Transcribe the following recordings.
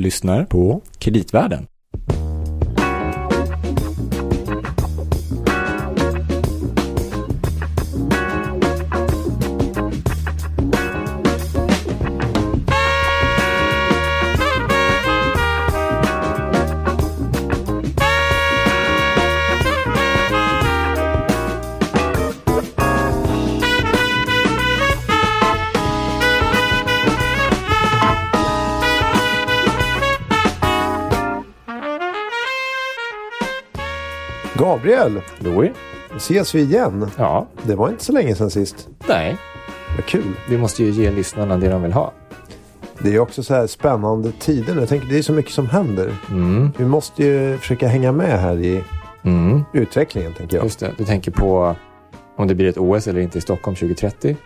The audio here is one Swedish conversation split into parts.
lyssnar på Kreditvärlden. Gabriel, Louis? ses vi igen? Ja, Det var inte så länge sedan sist. nej. Vad kul. Vi måste ju ge lyssnarna det de vill ha. Det är också så här spännande tider. Jag tänker det är så mycket som händer. Mm, Vi måste ju försöka hänga med här i mm. utvecklingen tänker jag. Just det. Du tänker på om det blir ett OS eller inte i Stockholm 2030?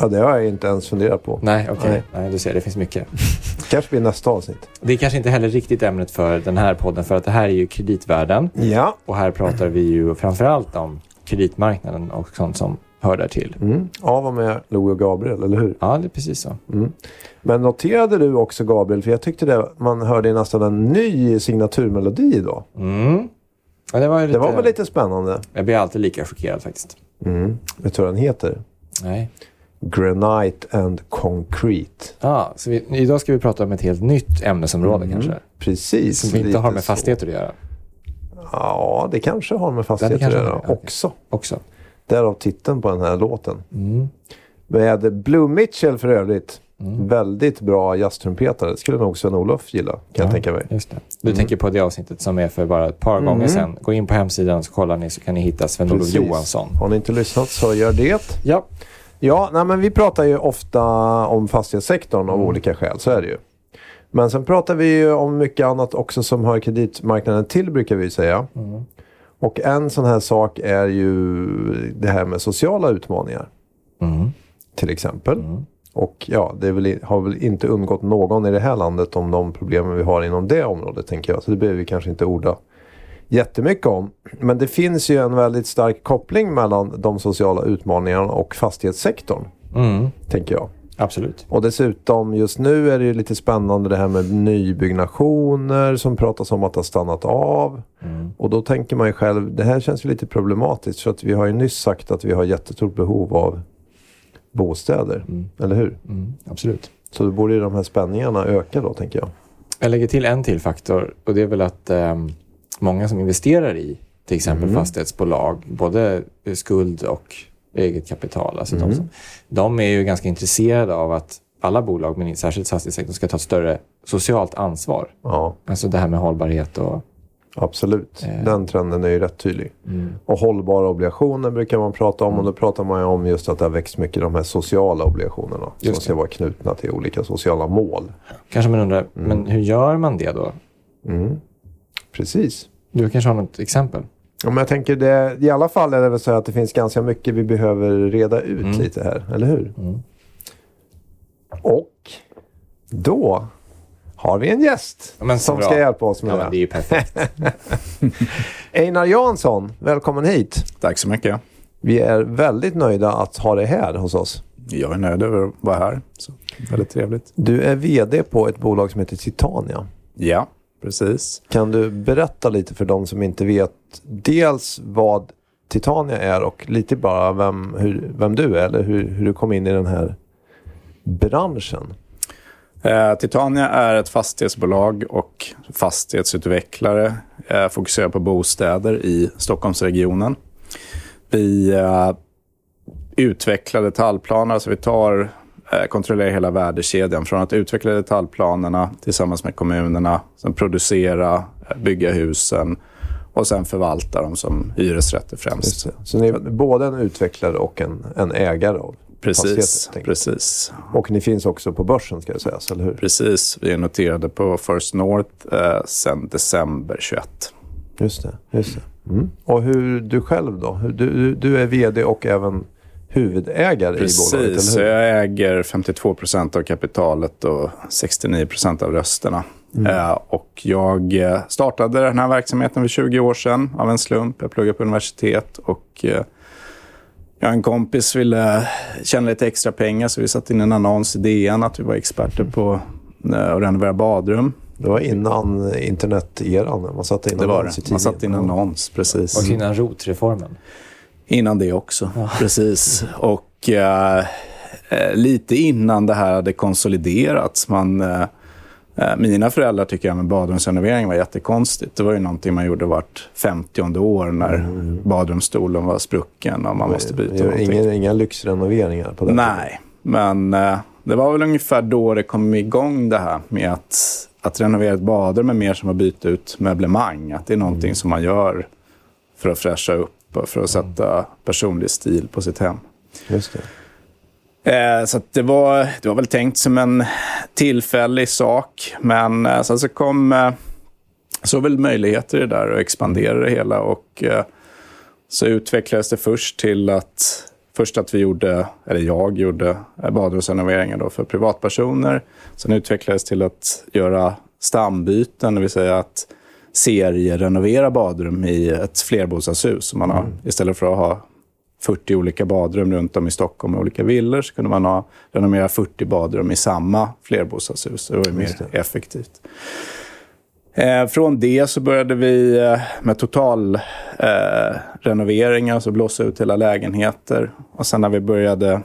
Ja, det har jag inte ens funderat på. Nej, okej. Nej. Nej, du ser, det finns mycket. kanske blir nästa avsnitt. Det är kanske inte heller riktigt ämnet för den här podden, för att det här är ju kreditvärlden. Ja. Och här pratar vi ju framförallt om kreditmarknaden och sånt som hör där till. Mm. Av och med Louie och Gabriel, eller hur? Ja, det är precis så. Men noterade du också Gabriel, för jag tyckte det, man hörde nästan en ny signaturmelodi idag. Mm. Ja, det var lite... Det var väl lite spännande. Jag blir alltid lika chockerad faktiskt. Mm. Vet du vad den heter? Nej. Granite and Concrete. Ja, så vi, idag ska vi prata om ett helt nytt ämnesområde Mm. kanske. Precis. Som inte har med så. fastigheter att göra Ja, det kanske har med fastigheter att göra okej. också. också. Därav titeln på den här låten. Mm. Med Blue Mitchell för övrigt. Väldigt bra jazztrumpetare. Det skulle nog Sven-Olof gilla, kan jag Ja. tänka mig. Just det. Du tänker på det avsnittet som är för bara ett par gånger sedan. Gå in på hemsidan så kollar ni så kan ni hitta Sven-Olof. Johansson. Har ni inte lyssnat så gör det. Ja. Ja, nej, men vi pratar ju ofta om fastighetssektorn av olika skäl. Så är det ju. Men sen pratar vi ju om mycket annat också som hör kreditmarknaden till, brukar vi säga. Och en sån här sak är ju det här med sociala utmaningar. Mm. Till exempel. Och ja, det väl, har väl inte undgått någon i det här landet om de problemen vi har inom det området, tänker jag. Så det behöver vi kanske inte orda jättemycket om. Men det finns ju en väldigt stark koppling mellan de sociala utmaningarna och fastighetssektorn, Mm. tänker jag. Absolut. Och dessutom just nu är det ju lite spännande det här med nybyggnationer som pratas om att ha stannat av. Mm. Och då tänker man ju själv, det här känns ju lite problematiskt för att vi har ju nyss sagt att vi har jättestort behov av bostäder. Eller hur? Mm. Absolut. Så då borde ju de här spänningarna öka då, tänker jag. Jag lägger till en till faktor och det är väl att ehm, många som investerar i till exempel fastighetsbolag, både skuld och eget kapital, alltså de, som, de är ju ganska intresserade av att alla bolag, men särskilt fastighetssektorn, ska ta ett större socialt ansvar. Ja, Alltså det här med hållbarhet och... absolut. Eh. Den trenden är ju rätt tydlig. Och hållbara obligationer brukar man prata om. Och då pratar man ju om just att det har växt mycket de här sociala obligationerna. som Just ska det. vara knutna till olika sociala mål. Kanske man undrar, men hur gör man det då? Mm. Precis. Du kanske har något exempel? Ja, men jag tänker det, i alla fall är det väl så att det finns ganska mycket vi behöver reda ut Mm. lite här, eller hur? Och då har vi en gäst Ja, som bra. ska hjälpa oss med Ja, det. men det är ju perfekt. Einar Jansson, välkommen hit. Tack så mycket. Vi är väldigt nöjda att ha dig här hos oss. Jag är nöjd över att vara här. Så, väldigt trevligt. Du är VD på ett bolag som heter Titania. Ja, precis. Kan du berätta lite för de som inte vet dels vad Titania är och lite bara vem, hur, vem du är eller hur, hur du kom in i den här branschen? Eh, Titania är ett fastighetsbolag och fastighetsutvecklare. Eh, fokuserar på bostäder i Stockholmsregionen. Vi eh, utvecklar detaljplaner, alltså vi tar, kontrollerar hela värdekedjan. Från att utveckla detaljplanerna tillsammans med kommunerna, sen producera, eh, bygga husen och sen förvalta dem som hyresrätter främst. Så ni är både en utvecklare och en, en ägare av Precis, precis. Och ni finns också på börsen ska jag säga, eller hur? Precis, vi är noterade på First North eh, sedan december 21. Just det. Just det. Mm. Och hur du själv då? Du, du är VD och även huvudägare i bolaget, Precis, jag äger 52 procent av kapitalet och 69 procent av rösterna. Mm. Eh, och jag eh, startade den här verksamheten för 20 år sedan av en slump. Jag pluggade på universitet och eh, jag och en kompis ville tjäna lite extra pengar så vi satte in en annons i DN att vi var experter på att renovera badrum. Det var innan internet-eran. Man satte in Det var det. Man satte in tidningen. annons, precis. Och innan rotreformen. Innan det också, precis. Och eh, eh, lite innan det här hade konsoliderats. Man, eh, eh, mina föräldrar tycker att badrumsrenovering var jättekonstigt. Det var ju någonting man gjorde vart 50 år när badrumsstolen var sprucken och man måste byta Det. Inga, inga lyxrenoveringar på tiden. Nej, men eh, det var väl ungefär då det kom igång det här med att, att renovera ett badrum är mer som att byta ut möblemang. Att det är någonting som man gör för att fräscha upp för att sätta personlig stil på sitt hem. Just det. Eh, så det, var, det var väl tänkt som en tillfällig sak. Men eh, sen så kom eh, så väl möjligheter i det där och expandera det hela. Och eh, så utvecklades det först till att Först att vi gjorde, eller jag gjorde, badrumsrenoveringar då för privatpersoner. Sen utvecklades till att göra stambyten, det vill säga att serierenovera badrum i ett flerbostadshus. Så man har, Istället för att ha 40 olika badrum runt om i Stockholm i olika villor så kunde man ha, renovera 40 badrum i samma flerbostadshus. Det var ju mer effektivt. Eh, från det så började vi eh, med total eh, renoveringar, alltså blåsa ut hela lägenheter. Och sen när vi började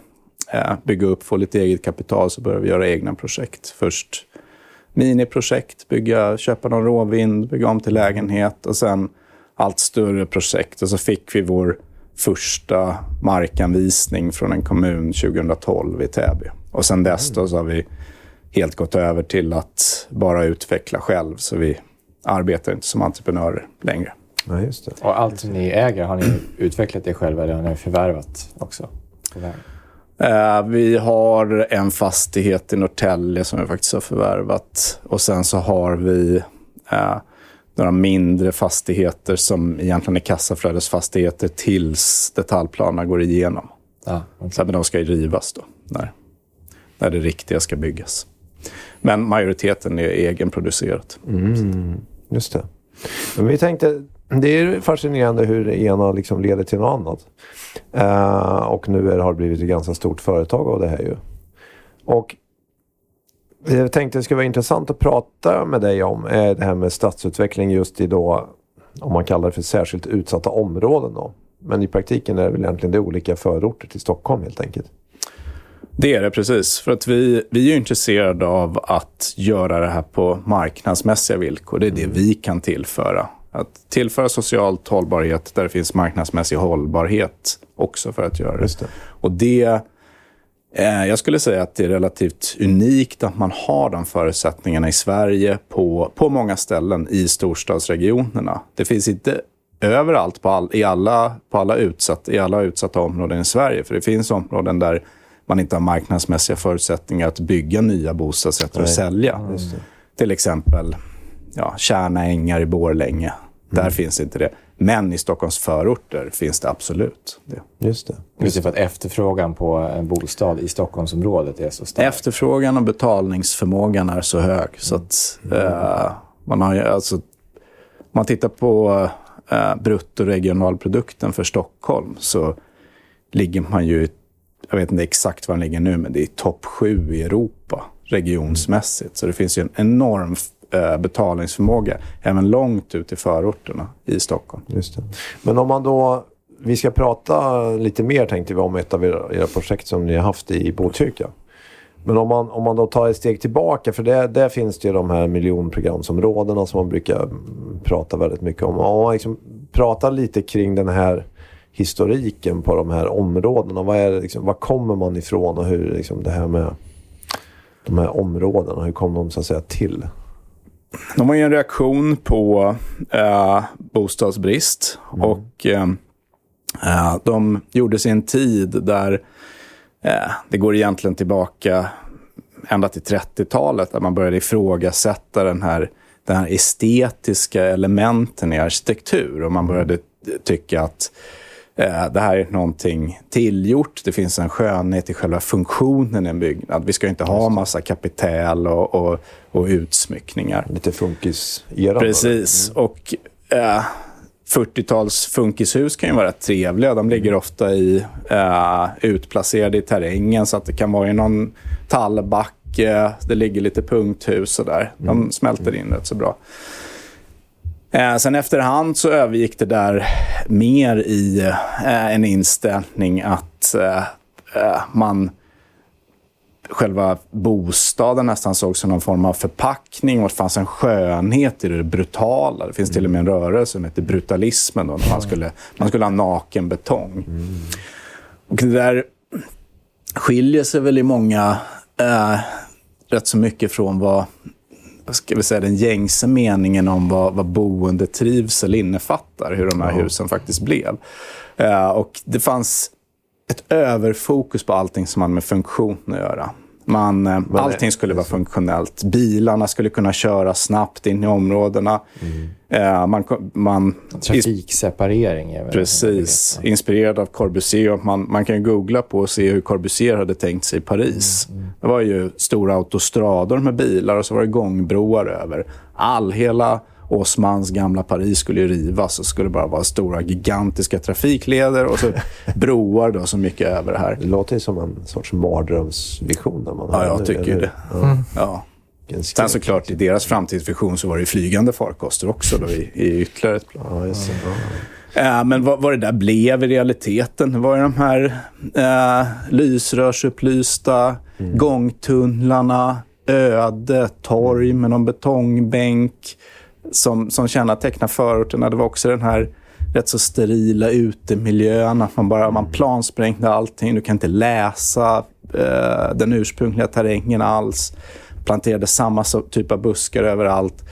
eh, bygga upp, få lite eget kapital, så började vi göra egna projekt. Först miniprojekt, bygga, köpa någon råvind, bygga om till lägenhet och sen allt större projekt. Och så fick vi vår första markanvisning från en kommun 2012 i Täby. Och sen dess då så har vi helt gått över till att bara utveckla själv. Så vi arbetar inte som entreprenörer längre. Ja, just det. Och allt ni äger, har ni utvecklat det själva eller har ni förvärvat också? vägen? Eh, vi har en fastighet i Norrtälje som vi faktiskt har förvärvat. Och sen så har vi eh, några mindre fastigheter som egentligen är kassaflödesfastigheter tills detaljplanerna går igenom. Ja, okej. Så, men de ska ju rivas då, när, när det riktiga ska byggas. Men majoriteten är egenproducerat. Just det. Men vi tänkte, det är fascinerande hur det ena liksom leder till något annat. Uh, och nu är, har det blivit ett ganska stort företag av det här ju. Och jag tänkte det skulle vara intressant att prata med dig om är det här med stadsutveckling just i då, om man kallar det för särskilt utsatta områden då. Men i praktiken är det väl egentligen det olika förorter till Stockholm helt enkelt. Det är det precis. För att vi, vi är ju intresserade av att göra det här på marknadsmässiga villkor. Det är det vi kan tillföra. Att tillföra socialt hållbarhet där det finns marknadsmässig hållbarhet också för att göra det. Det. Och det eh, jag skulle säga att det är relativt unikt att man har de förutsättningarna i Sverige på, på många ställen i storstadsregionerna. Det finns inte överallt på, all, i, alla, på alla utsatt, i alla utsatta områden i Sverige. För det finns områden där man inte har marknadsmässiga förutsättningar att bygga nya bostadsrätter och sälja. Till exempel ja, Kärna ängar i Borlänge. Där finns inte det. Men i Stockholms förorter finns det absolut. Det. Just det. Just det, för att efterfrågan på en bostad i Stockholmsområdet är så stark. Efterfrågan och betalningsförmågan är så hög. Så att, eh, man har alltså, om man tittar på eh, bruttoregionalprodukten för Stockholm så ligger man ju, jag vet inte exakt var den ligger nu, men det är topp sju i Europa regionsmässigt. Så det finns ju en enorm Eh, betalningsförmåga även långt ut i förorterna i Stockholm. Just det. Men om man då... Vi ska prata lite mer tänkte vi om ett av era, era projekt som ni har haft i Botkyrka. Men om man, om man då tar ett steg tillbaka, för det, där finns det ju de här miljonprogramsområdena som man brukar prata väldigt mycket om. Om man liksom pratar lite kring den här historiken på de här områdena. Vad, är det liksom, var kommer man ifrån och hur liksom det här med de här områdena, hur kom de så att säga till? De var ju en reaktion på eh, bostadsbrist. Och eh, eh, de gjorde sin tid där eh, det går egentligen tillbaka ända till 30-talet där man började ifrågasätta den här, den här estetiska elementen i arkitektur. Och man började tycka att det här är någonting tillgjort. Det finns en skönhet i själva funktionen i en byggnad. Vi ska inte ha massa kapitäl och, och, och utsmyckningar. Lite funkis-eran. då, Precis. Och eh, 40-tals funkishus kan ju vara trevliga. De ligger ofta i, eh, utplacerade i terrängen så att det kan vara i någon tallback och eh, det ligger lite punkthus och där. De Mm. smälter in rätt så bra. Eh, sen efterhand så övergick det där mer i eh, en inställning att eh, eh, man själva bostaden nästan såg som någon form av förpackning och det fanns en skönhet i det brutala. Det finns till och med en rörelse som heter brutalismen då, när man skulle, man skulle ha naken betong. Och det där skiljer sig väl i många eh, rätt så mycket från vad ska vi säga, den gängse meningen om vad, vad boendetrivsel innefattar, hur de här husen faktiskt blev. Eh, och det fanns ett överfokus på allting som hade med funktion att göra. Man, eh, allting skulle vara funktionellt. Bilarna skulle kunna köra snabbt in i områdena. Eh, man, man, Trafikseparering är väl Precis. Inspirerad av Corbusier. Man, man kan googla på och se hur Corbusier hade tänkt sig i Paris. Det var ju stora autostrador med bilar och så var det gångbroar över. All, hela Osmans gamla Paris skulle ju rivas och skulle bara vara stora gigantiska trafikleder och så broar då som gick över det här. Det låter ju som en sorts mardrömsvision. Där man Ja, har, jag eller- tycker eller- det. Ja. Ja. Sen såklart, i deras framtidsvision så var det ju flygande farkoster också då, i, i ytterligare ett plan. Ja, just. Eh, men vad, vad det där blev i realiteten, var ju de här eh, lysrörsupplysta gångtunnlarna, öde, torg med någon betongbänk som, som kännetecknar förorterna. Det var också den här rätt så sterila utemiljön, att man bara man plansprängde allting. Du kan inte läsa eh, den ursprungliga terrängen alls. Planterade samma typ av buskar överallt.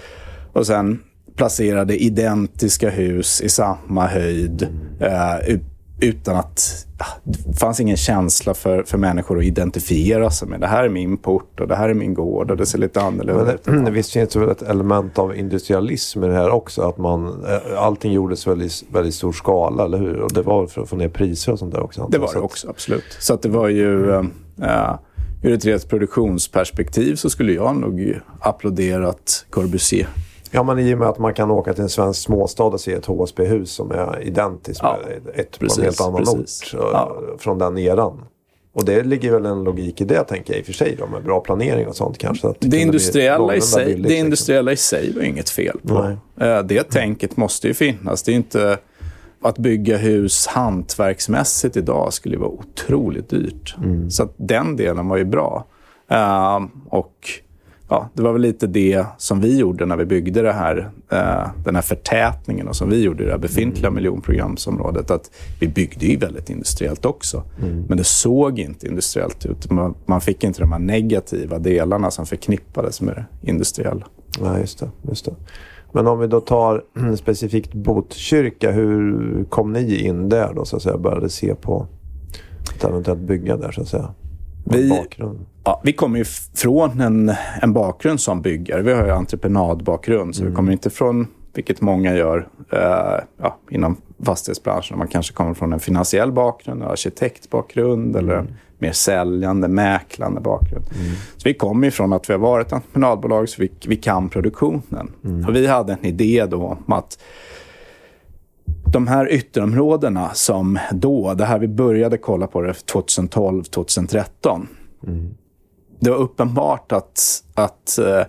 Och sen placerade identiska hus i samma höjd eh, utan att... Det fanns ingen känsla för, för människor att identifiera sig med. Det här är min port och det här är min gård och det ser lite annorlunda ut. Det, visst finns det väl ett element av industrialism i det här också? Att man, eh, allting gjordes väldigt, väldigt stor skala, eller hur? Och det var för att få ner priser och sånt där också? Det var det också, absolut. Så att det var ju... eh, ur ett rent produktionsperspektiv så skulle jag nog applåderat Corbusier. Ja, men i och med att man kan åka till en svensk småstad och se ett HSB-hus som är identiskt Ja, med ett precis, på en helt annan precis. ort. eh, Ja. Från den eran. Och det ligger väl en logik i det, tänker jag i och för sig, då, med bra planering och sånt kanske. Att Det bli industriella, i sig, billigt, det liksom. industriella i sig var inget fel på. Nej. Eh, Det tänket måste ju finnas. Det är inte... Att bygga hus hantverksmässigt idag skulle vara otroligt dyrt. Mm. Så den delen var ju bra. Eh, och ja, Det var väl lite det som vi gjorde när vi byggde det här, eh, den här förtätningen och som vi gjorde i det här befintliga miljonprogramsområdet. Att vi byggde ju väldigt industriellt också. Men det såg inte industriellt ut. Man, man fick inte de här negativa delarna som förknippades med det industriella. Ja, just det, just det. Men om vi då tar specifikt Botkyrka, hur kom ni in där då så att säga? Började se på att eventuellt bygga där så att säga? Vi- Bakgrund. Ja, vi kommer ju från en, en bakgrund som byggare. Vi har ju entreprenadbakgrund, så vi kommer inte från, vilket många gör eh, ja, inom fastighetsbranschen. Man kanske kommer från en finansiell bakgrund, en arkitektbakgrund eller en mer säljande, mäklande bakgrund. Så vi kommer ju från att vi har varit entreprenadbolag, så vi, vi kan produktionen. Och vi hade en idé då om att de här ytterområdena som då, det här vi började kolla på det 2012, 2013. Det var uppenbart att, att eh,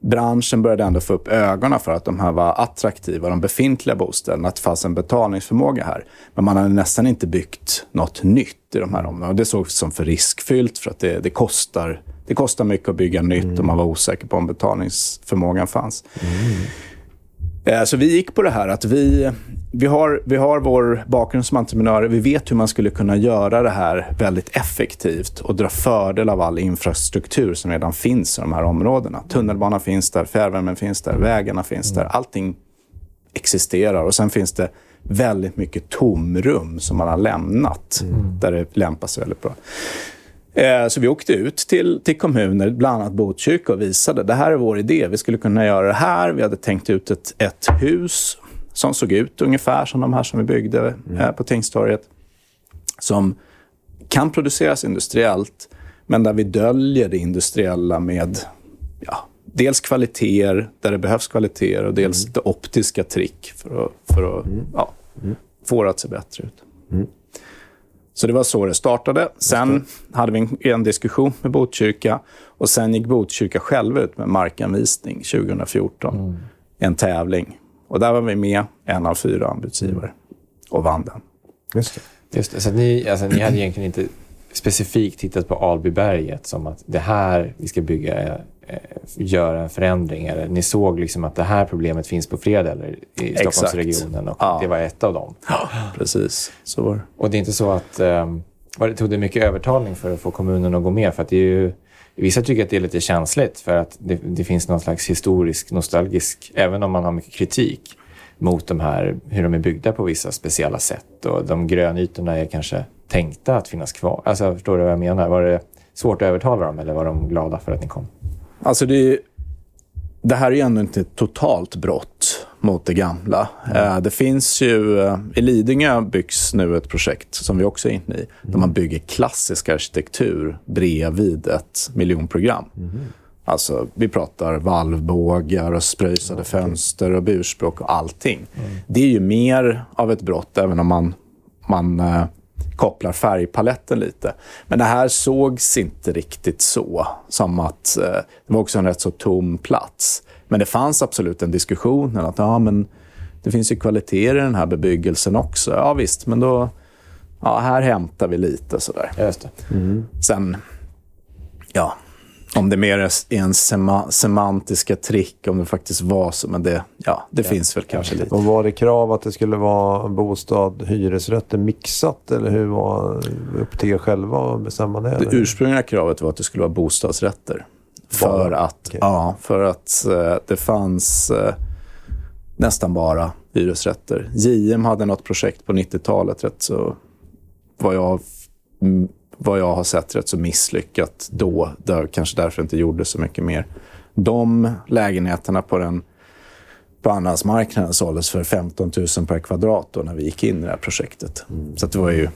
branschen började ändå få upp ögonen för att de här var attraktiva, de befintliga bostäderna, att det fanns en betalningsförmåga här. Men man hade nästan inte byggt något nytt i de här områdena. Och det sågs som för riskfyllt för att det, det, kostar, det kostar mycket att bygga nytt och man var osäker på om betalningsförmågan fanns. Eh, Så vi gick på det här att vi, vi, har, vi har vår bakgrund som entreprenörer. Vi vet hur man skulle kunna göra det här väldigt effektivt och dra fördel av all infrastruktur som redan finns i de här områdena. Tunnelbanan finns där, fjärrvärmen finns där, vägarna finns där. Allting existerar och sen finns det väldigt mycket tomrum som man har lämnat där det lämpar sig väldigt bra. Eh, Så vi åkte ut till, till kommuner, bland annat Botkyrka, och visade det här är vår idé. Vi skulle kunna göra det här. Vi hade tänkt ut ett, ett hus som såg ut ungefär som de här som vi byggde eh, på Tingstorget. Som kan produceras industriellt, men där vi döljer det industriella med ja, dels kvaliteter där det behövs kvaliteter och dels det optiska trick för att, för att ja, få det att se bättre ut. Så det var så det startade. Sen hade vi en, en, diskussion med Botkyrka och sen gick Botkyrka själva ut med markanvisning 2014. Mm. En tävling. Och där var vi med, en av fyra anbudsgivare, och vann den. Just det. Just det. Så ni, alltså, ni hade egentligen inte specifikt tittat på Albyberget som att det här vi ska bygga göra en förändring? Eller ni såg liksom att det här problemet finns på flera delar i Stockholmsregionen och ja. det var ett av dem? Ja, precis. Så var det. Och det är inte så att... Um, var det, tog det mycket övertalning för att få kommunen att gå med? För att det är ju, vissa tycker att det är lite känsligt för att det, det finns någon slags historisk, nostalgisk, även om man har mycket kritik mot de här, hur de är byggda på vissa speciella sätt. Och de grönytorna är kanske tänkta att finnas kvar. Alltså, förstår du vad jag menar? Var det svårt att övertala dem eller var de glada för att ni kom? Alltså det, det här är ju ändå inte ett totalt brott mot det gamla. Mm. Det finns ju... Eh, I Lidingö byggs nu ett projekt som vi också är inne i. Mm. Där man bygger klassisk arkitektur bredvid ett miljonprogram. Mm. Alltså, vi pratar valvbågar och spröjsade okay. fönster och burspråk och allting. Mm. Det är ju mer av ett brott, även om man, man eh, kopplar färgpaletten lite. Men det här sågs inte riktigt så. Som att eh, det var också en rätt så tom plats. Men det fanns absolut en diskussion att ja, men det finns ju kvaliteter i den här bebyggelsen också. Ja visst, men då... Ja, här hämtar vi lite sådär. Just det. Mm. Sen... Ja, om det mer är en sema, semantiska trick, om det faktiskt var så. Men det, ja, det ja. finns väl kanske lite. Och var det krav att det skulle vara bostad, hyresrätter mixat? Eller hur var upp till er själva att bestämma det? Det ursprungliga kravet var att det skulle vara bostadsrätter. För att, okay. ja, för att uh, det fanns uh, nästan bara hyresrätter. JM hade något projekt på 90-talet, rätt så vad jag vad jag har sett rätt så misslyckat då. Där, kanske därför inte gjorde så mycket mer. De lägenheterna på den på andrahandsmarknaden såldes för 15 000 per kvadrat då när vi gick in i det här projektet. Mm. Så det var ju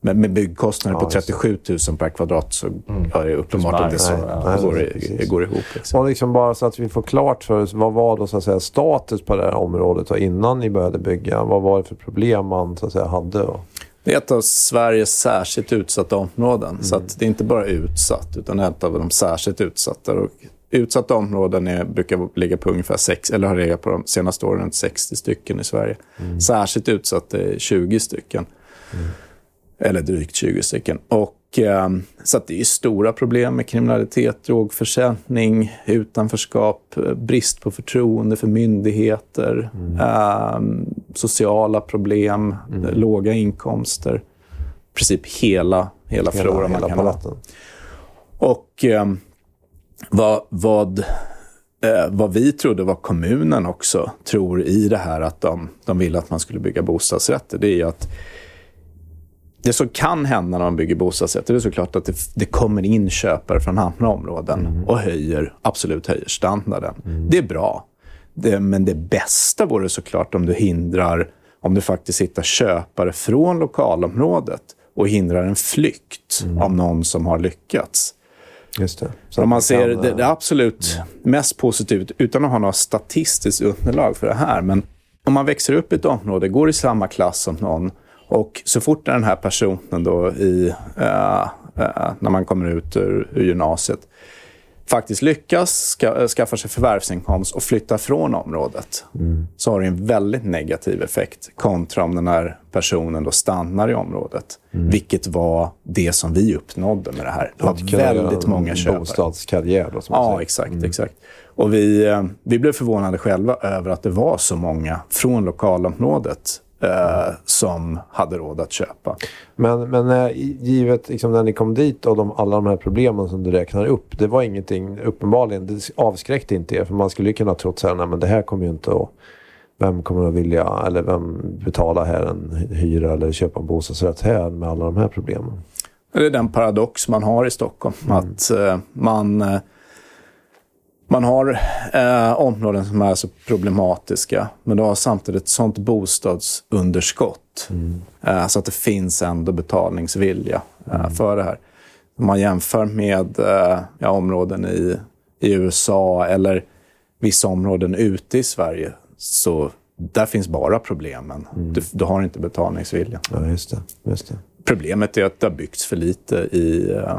med, byggkostnader ja, på 37 000 per kvadrat så mm. är det uppenbart att det, så, nej, går, det går ihop. Liksom. Och liksom bara så att vi får klart för oss, vad var då så att säga, status på det här området innan ni började bygga? Vad var det för problem man så att säga, hade? Då? Det är ett av Sveriges särskilt utsatta områden. Mm. Så det är inte bara utsatt, utan ett av de särskilt utsatta. Och utsatta områden är, brukar ligga på ungefär sex, eller har legat på de senaste åren runt 60 stycken i Sverige. Mm. Särskilt utsatt är 20 stycken. Mm. Eller drygt 20 stycken. Och så det är stora problem med kriminalitet, drogförsäljning, utanförskap, eh, brist på förtroende för myndigheter, mm. eh, sociala problem, mm. låga inkomster. I princip hela, hela, hela kan ha. Och eh, vad, vad, eh, vad vi trodde var kommunen också tror i det här att de, de ville att man skulle bygga bostadsrätter, det är att det som kan hända när man bygger bostadsrätter är såklart att det, det, kommer in köpare från andra områden mm. och höjer, absolut höjer standarden. Mm. Det är bra. Det, men det bästa vore såklart om du hindrar, om du faktiskt hittar köpare från lokalområdet och hindrar en flykt mm. av någon som har lyckats. Just det. Så om man ser kan, det, det absolut mm. mest positivt, utan att ha något statistiskt underlag för det här, men om man växer upp i ett område, går i samma klass som någon och så fort den här personen då i, uh, uh, när man kommer ut ur, ur gymnasiet faktiskt lyckas ska, skaffa sig förvärvsinkomst och flytta från området mm. så har det en väldigt negativ effekt kontra om den här personen då stannar i området. Mm. Vilket var det som vi uppnådde med det här. Det var väldigt många köpare. Bostadskarriär då, som Ja, exakt. Mm. exakt. Och vi, eh, vi blev förvånade själva över att det var så många från lokalområdet eh, som hade råd att köpa. Men, men eh, givet liksom, när ni kom dit och de, alla de här problemen som du räknar upp. Det var ingenting, uppenbarligen, det avskräckte inte er. För man skulle ju kunna tro att det här kommer ju inte att vem kommer att vilja, eller vem betalar här en hyra eller köpa en bostadsrätt här med alla de här problemen? Det är den paradox man har i Stockholm. Mm. Att eh, man eh, man har eh, områden som är så problematiska, men du har samtidigt ett sånt bostadsunderskott. Mm. Eh, så att det finns ändå betalningsvilja eh, mm. för det här. Om man jämför med eh, ja, områden i, i USA eller vissa områden ute i Sverige, så där finns bara problemen. Mm. Du, du, har inte betalningsvilja. Ja, just det. Just det. problemet är att det har byggts för lite i uh,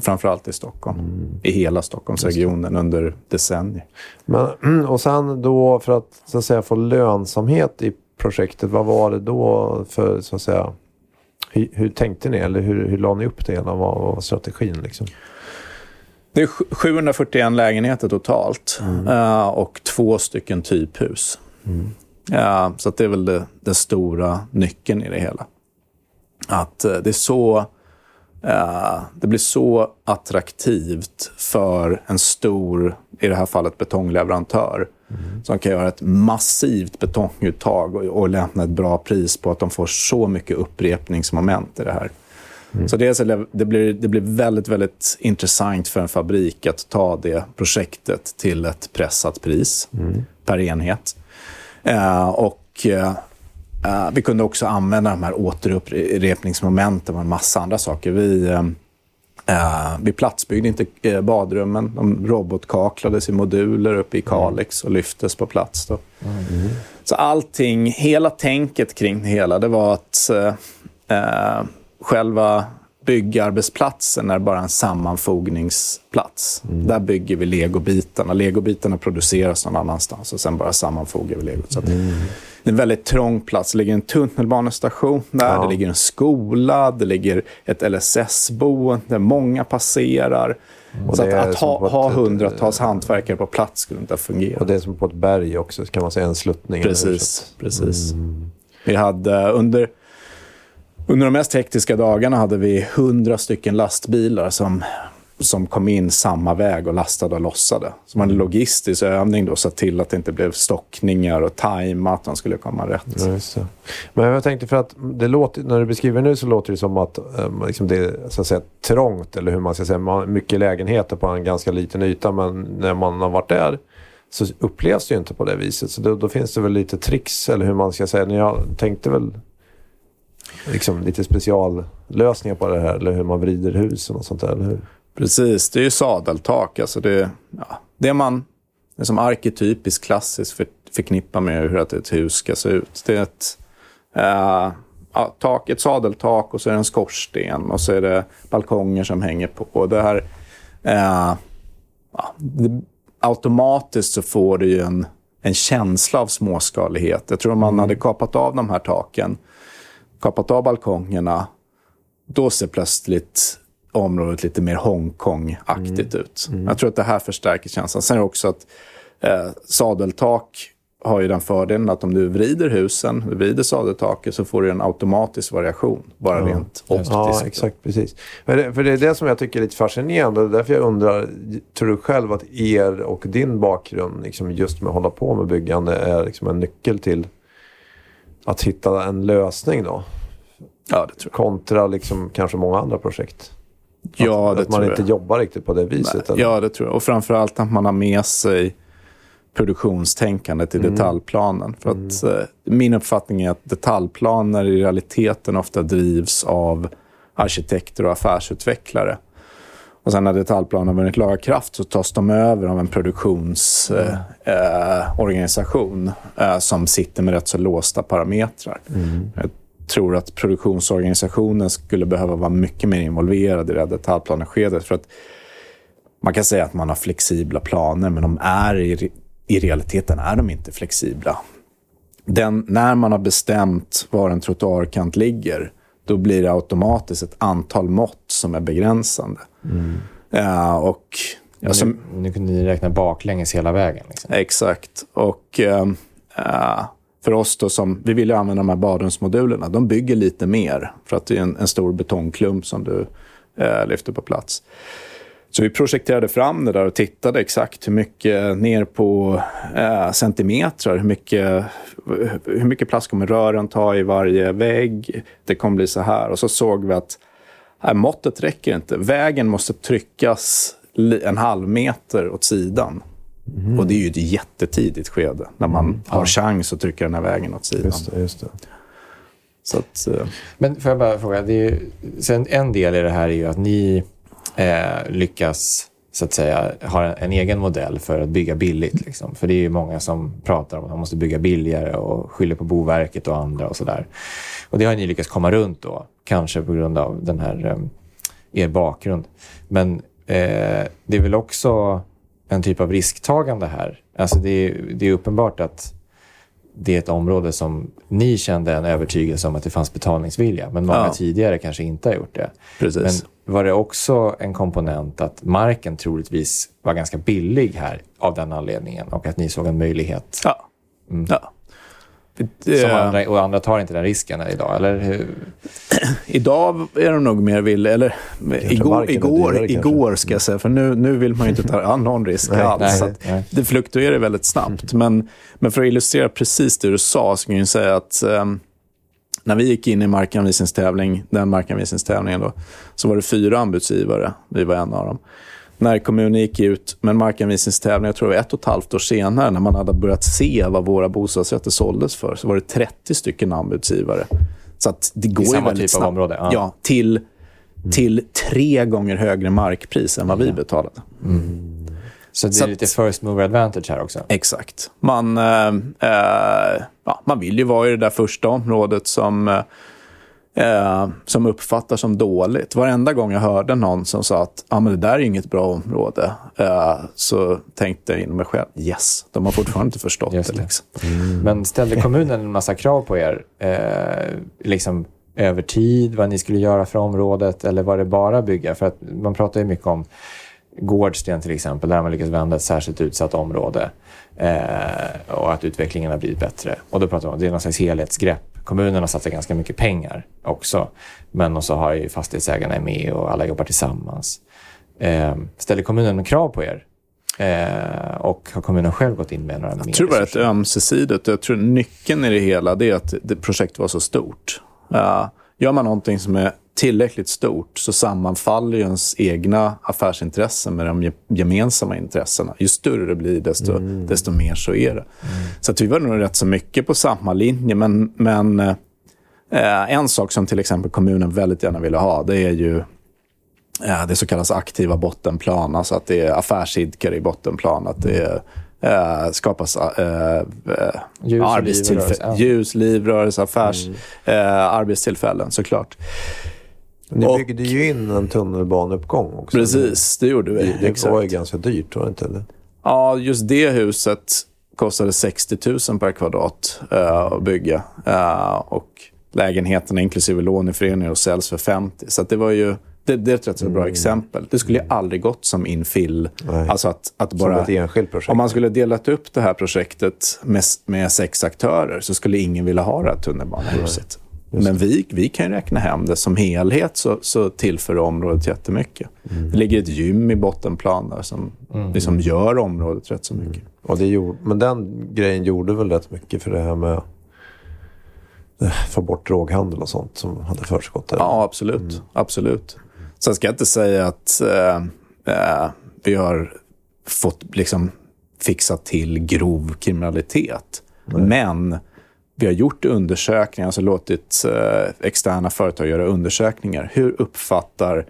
framförallt i Stockholm. Mm. I hela Stockholmsregionen under decennier. Men, och sen då för att, så att säga, få lönsamhet i projektet, vad var det då för så att säga hur, hur tänkte ni eller hur, hur la ni upp det hela? Vad var strategin? Liksom? Det är 741 lägenheter totalt mm. uh, och två stycken typhus. Mm. Uh, så det är väl den stora nyckeln i det hela. Att det är så det blir så attraktivt för en stor, i det här fallet betongleverantör, mm. som kan göra ett massivt betonguttag och, och lämna ett bra pris på att de får så mycket upprepningsmoment i det här. Mm. Så det, det, blir, det blir väldigt, väldigt intressant för en fabrik att ta det projektet till ett pressat pris mm. per enhet. Eh, och eh vi kunde också använda de här återupprepningsmomenten och en massa andra saker. Vi, eh vi platsbyggde inte badrummen. De robotkaklades i moduler uppe i mm. Kalix och lyftes på plats. Då. Mm. Så allting, hela tänket kring det hela, det var att eh, själva byggarbetsplatsen är bara en sammanfogningsplats. Mm. Där bygger vi legobitarna. Legobitarna produceras någon annanstans och sen bara sammanfogar vi legot. Så mm. Det är en väldigt trång plats. Det ligger en tunnelbanestation där, ja. det ligger en skola, det ligger ett LSS-boende, där många passerar. Mm. Så att, att ha, ha hundratals hantverkare på plats skulle inte ha fungerat. Och det är som på ett berg också, kan man säga, en sluttning. Precis, precis. Mm. Vi hade under under de mest hektiska dagarna hade vi hundra stycken lastbilar som, som kom in samma väg och lastade och lossade. Som en logistisk övning då, så till att det inte blev stockningar och tajma, att de skulle komma rätt. Ja, Men jag tänkte för att det låter, när du beskriver nu så låter det som att um, liksom det är så att säga, trångt eller hur man ska säga, mycket lägenheter på en ganska liten yta. Men när man har varit där så upplevs det ju inte på det viset. Så då, då finns det väl lite tricks eller hur man ska säga. Ni tänkte väl liksom lite speciallösningar på det här, eller hur man vrider husen och sånt där, eller hur? Precis, det är ju sadeltak. Alltså det, ja, det man det som arketypiskt klassiskt för, förknippar med hur ett hus ska se ut. Det är ett, äh, ja, tak, ett sadeltak och så är det en skorsten och så är det balkonger som hänger på. Och det här, äh, ja, det, automatiskt så får du ju en, en känsla av småskalighet. Jag tror om man mm. hade kapat av de här taken kapat av balkongerna, då ser plötsligt området lite mer Hongkong-aktigt mm. ut. Mm. Jag tror att det här förstärker känslan. Sen är det också att eh, sadeltak har ju den fördelen att om du vrider husen, du vrider sadeltaket, så får du en automatisk variation. Bara ja. rent optiskt. Ja, exakt. Precis. För det, för det är det som jag tycker är lite fascinerande. Det är därför jag undrar, tror du själv att er och din bakgrund, liksom just med att hålla på med byggande, är liksom en nyckel till att hitta en lösning då? Ja, det tror jag. Kontra liksom kanske många andra projekt? Ja, att, det att man inte jobbar riktigt på det viset? Nej, ja, det tror jag. Och framförallt att man har med sig produktionstänkandet i mm. detaljplanen. För att, mm. eh, min uppfattning är att detaljplaner i realiteten ofta drivs av arkitekter och affärsutvecklare. Och sen när detaljplanen har vunnit laga kraft så tas de över av en produktionsorganisation eh, eh, som sitter med rätt så låsta parametrar. Mm. Tror att produktionsorganisationen skulle behöva vara mycket mer involverad i det här detaljplaneskedet. För att man kan säga att man har flexibla planer, men de är i, i realiteten är de inte flexibla. Den, när man har bestämt var en trottoarkant ligger, då blir det automatiskt ett antal mått som är begränsande. Mm. Uh, och, alltså, nu, nu kunde ni räkna baklänges hela vägen? Liksom. Exakt. Och uh, uh, för oss då som, vi vill ju använda de här badrumsmodulerna. De bygger lite mer för att det är en, en stor betongklump som du eh, lyfter på plats. Så vi projekterade fram det där och tittade exakt hur mycket ner på eh, centimeter, hur mycket, hur mycket plats kommer rören ta i varje vägg. Det kommer bli så här. Och så såg vi att nej, måttet räcker inte. Vägen måste tryckas en halv meter åt sidan. Mm. Och det är ju ett jättetidigt skede när man mm. har chans att trycka den här vägen åt sidan. Just det, just det. Så att, uh... Men får jag bara fråga, det är ju, sen en del i det här är ju att ni eh, lyckas så att säga, har en, en egen modell för att bygga billigt. Liksom. För det är ju många som pratar om att man måste bygga billigare och skyller på Boverket och andra och sådär. Och det har ni lyckats komma runt då, kanske på grund av den här, um, er bakgrund. Men eh, det är väl också en typ av risktagande här. Alltså det är, det är uppenbart att det är ett område som ni kände en övertygelse om att det fanns betalningsvilja, men många ja. tidigare kanske inte har gjort det. Precis. Men var det också en komponent att marken troligtvis var ganska billig här av den anledningen och att ni såg en möjlighet? Ja. Mm. ja. Som andra, och andra tar inte den risken idag, eller hur? Idag är de nog mer villiga, eller igår, igår, igår ska jag säga, för nu, nu vill man ju inte ta någon risk alls. Nej, nej. Det fluktuerar väldigt snabbt. Men, men för att illustrera precis det du sa så kan jag säga att um, när vi gick in i markanvisningstävling, den markanvisningstävlingen då, så var det fyra anbudsgivare. Vi var en av dem när kommunen gick ut med en markanvisningstävling, jag tror det var ett och ett halvt år senare, när man hade börjat se vad våra bostadsrätter såldes för, så var det 30 stycken anbudsgivare. Så att det går I samma väldigt typ av område? Ja, ja till, till tre gånger högre markpris än vad vi betalade. Mm. Så det är så lite first mover advantage här också? Exakt. Man, äh, äh, ja, man vill ju vara i det där första området som äh, eh, som uppfattar som dåligt. Varenda gång jag hörde någon som sa att ah, men det där är inget bra område, eh, så tänkte jag inom mig själv, yes, de har fortfarande inte förstått det. det. Liksom. Mm. Men ställde kommunen en massa krav på er, eh, liksom över tid, vad ni skulle göra för området, eller var det bara bygga? För att man pratar ju mycket om Gårdsten till exempel, där man lyckats vända ett särskilt utsatt område eh, och att utvecklingen har blivit bättre. Och då pratar man om det är någon slags helhetsgrepp Kommunen har satsat ganska mycket pengar också. Men så har ju fastighetsägarna med och alla jobbar tillsammans. Eh, ställer kommunen krav på er? Eh, och har kommunen själv gått in med några Jag tror det var ett ömsesidigt. Jag tror nyckeln i det hela är att det projektet var så stort. Uh, gör man någonting som är tillräckligt stort så sammanfaller ju ens egna affärsintressen med de gemensamma intressena. Ju större det blir, desto, mm. desto mer så är det. Mm. Så vi var nog rätt så mycket på samma linje. Men, men eh, en sak som till exempel kommunen väldigt gärna ville ha, det är ju eh, det så kallas aktiva bottenplan. Alltså att det är affärsidkare i bottenplan. Att det är eh, skapas eh, eh ljus, arbetstillfällen. Ljus, livrörelse, affärs, mm. eh, arbetstillfällen såklart. Ni och, byggde ju in en tunnelbaneuppgång också. Precis, det gjorde vi. Det, det var ju ganska dyrt, var det inte? Eller? Ja, just det huset kostade 60 000 per kvadrat uh, att bygga. Uh, och lägenheterna inklusive låneföreningar säljs för 50. Så det var ju... Det, det är ett rätt så bra mm. exempel. Det skulle ju aldrig gått som infill. Alltså att, att bara, som ett enskilt projekt. Om man skulle delat upp det här projektet med, med sex aktörer så skulle ingen vilja ha det här tunnelbanehuset. Men vi, vi kan räkna hem det. Som helhet så, så tillför området jättemycket. Mm. Det ligger ett gym i bottenplan där som mm. liksom gör området rätt så mycket. Mm. Och det gjorde, men den grejen gjorde väl rätt mycket för det här med att eh, få bort droghandel och sånt som hade försiggått där? Ja, absolut. Mm. absolut. Sen ska jag inte säga att äh, äh, vi har fått liksom fixat till grov kriminalitet. Nej. Men vi har gjort undersökningar, alltså låtit eh, externa företag göra undersökningar. Hur uppfattar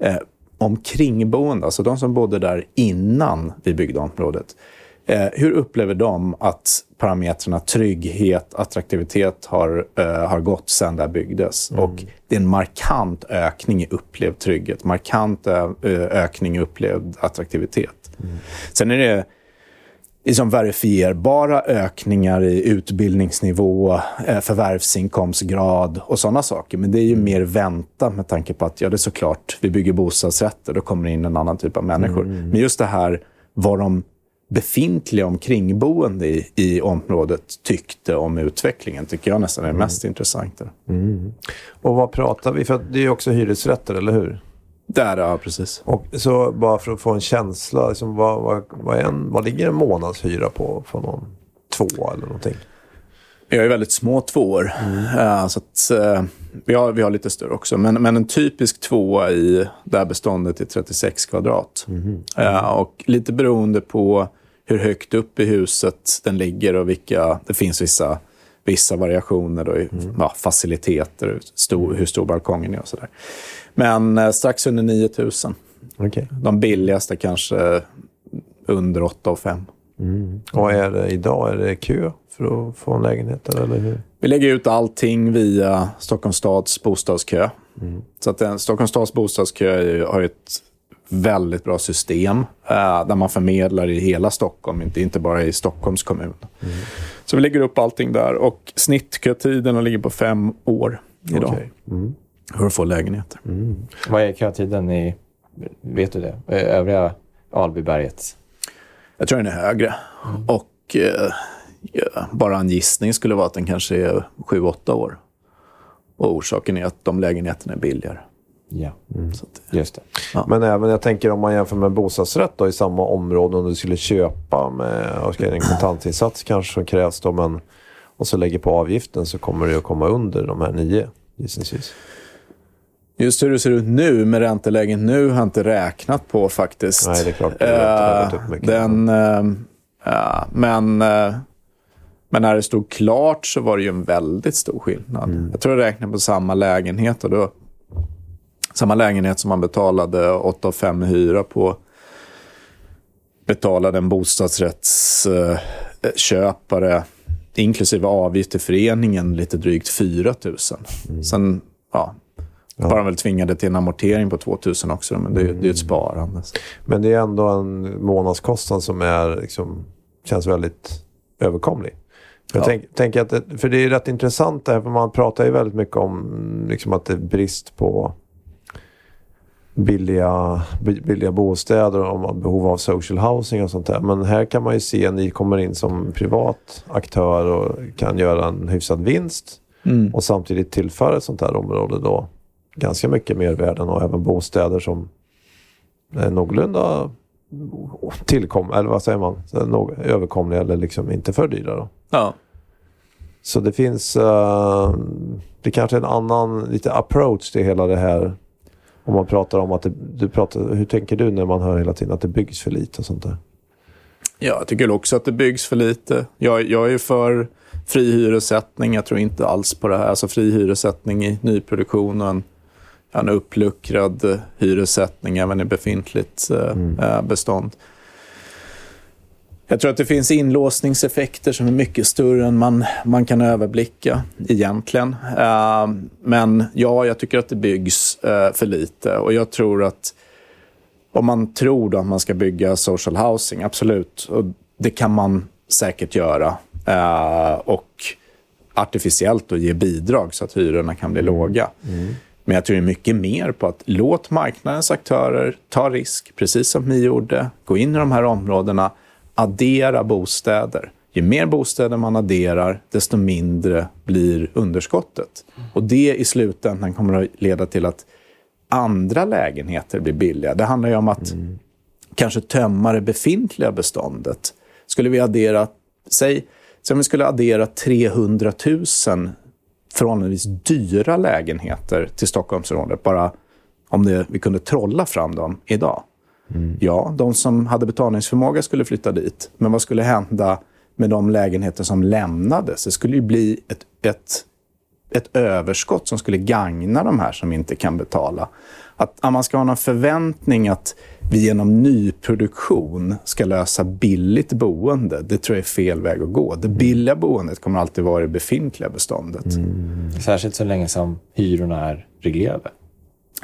eh, omkringboende, alltså de som bodde där innan vi byggde området, eh, hur upplever de att parametrarna trygghet, attraktivitet har, eh, har gått sedan det byggdes? Mm. Och det är en markant ökning i upplevd trygghet, markant ö- ökning i upplevd attraktivitet. Mm. Sen är det liksom verifierbara ökningar i utbildningsnivå, eh, förvärvsinkomstgrad och sådana saker. Men det är ju mer vänta med tanke på att ja, det är såklart, vi bygger bostadsrätter, då kommer det in en annan typ av människor. Mm. Men just det här vad de befintliga omkringboende i, i området tyckte om utvecklingen tycker jag nästan är det mm. mest intressanta. Mm. Och vad pratar vi? För det är ju också hyresrätter, eller hur? Där, ja precis. Och så bara för att få en känsla, liksom, vad, vad, vad, en, vad ligger en månadshyra på för någon två eller någonting? Jag är väldigt små tvåor. Mm. Uh, så att, vi, har, vi har lite större också. Men, men en typisk tvåa i det här beståndet är 36 kvadrat. Mm. Uh, och lite beroende på hur högt upp i huset den ligger och vilka... Det finns vissa, vissa variationer då i mm. ja, faciliteter, stor, hur stor balkongen är och sådär. Men eh, strax under 9 000 Okej. De billigaste kanske under 8 och 5. Mm. Och är det idag? Är det kö för att få en lägenhet? Eller hur? Vi lägger ut allting via Stockholms stads bostadskö. Så att den, Stockholms stads bostadskö har ett väldigt bra system eh, där man förmedlar i hela Stockholm, inte, inte bara i Stockholms kommun. Så vi lägger upp allting där och snittkötiden ligger på fem år idag Okej. Mm. Att få lägenheter. Vad är kötiden i... Vet du det? Eh, Övriga Albyberget? Jag tror den är högre. Och eh, ja, bara en gissning skulle vara att den kanske är 7-8 år. Och orsaken är att de lägenheterna är billigare. Ja, Så att, just det. Men även, jag tänker om man jämför med bostadsrätt då, i samma område, om du skulle köpa med och ska en kontantinsats kanske som krävs då, men och så lägger på avgiften så kommer det att komma under de här nio gissningsvis. Just hur det ser ut nu med ränteläget nu har jag inte räknat på faktiskt. Nej, det är klart. Det har upp mycket. den, eh, ja, men, eh, men när det stod klart så var det ju en väldigt stor skillnad. Mm. Jag tror jag räknade på samma lägenhet. Och då, samma lägenhet som man betalade 8 5 i hyra på betalade en bostadsrättsköpare inklusive avgift till föreningen lite drygt 4 000. Mm. Sen ja, var de väl tvingade till en amortering på 2 000 också, men det, är ju- det är ju ett sparande. Men det är ändå en månadskostnad som är, liksom, känns väldigt överkomlig. Jag Ja. tänk, tänker att det, för det är rätt intressant det här, för man pratar ju väldigt mycket om liksom, att det är brist på billiga, bi- billiga bostäder och behov av social housing och sånt där. Men här kan man ju se ni kommer in som privat aktör och kan göra en hyfsad vinst Mm. och samtidigt tillföra ett sånt här område då ganska mycket mervärden och även bostäder som är någorlunda tillkom, eller vad säger man, överkomliga eller liksom inte för dyra. Då. Ja. Så det finns, eh, det kanske är en annan lite approach till hela det här. Om man pratar om att det, du pratar, hur tänker du när man hör hela tiden att det byggs för lite och sånt där? Ja, jag tycker också att det byggs för lite. Jag, jag är för fri hyressättning. Jag tror inte alls på det här. Alltså fri hyressättning i nyproduktion och en, uppluckrad eh, hyressättning även i befintligt eh, eh, bestånd. Jag tror att det finns inlåsningseffekter som är mycket större än man, man kan överblicka egentligen. Men ja, jag tycker att det byggs för lite och jag tror att om man tror då att man ska bygga social housing, absolut. Och det kan man säkert göra. Och artificiellt då ge bidrag så att hyrorna kan bli låga. Men jag tror det är mycket mer på att låt marknadens aktörer ta risk, precis som ni gjorde. Gå in i de här områdena, addera bostäder. Ju mer bostäder man adderar, desto mindre blir underskottet. Och det i slutändan kommer att leda till att andra lägenheter blir billiga. Det handlar ju om att kanske tömma det befintliga beståndet. Skulle vi addera, säg, säg om vi skulle addera 300 000 förhållandevis dyra lägenheter till Stockholmsområdet, bara om det, vi kunde trolla fram dem idag. Ja, de som hade betalningsförmåga skulle flytta dit. Men vad skulle hända med de lägenheter som lämnades? Det skulle ju bli ett, ett, ett överskott som skulle gagna de här som inte kan betala. Att, att man ska ha någon förväntning att vi genom nyproduktion ska lösa billigt boende, det tror jag är fel väg att gå. Det billiga boendet kommer alltid vara det befintliga beståndet. Särskilt så länge som hyrorna är reglerade.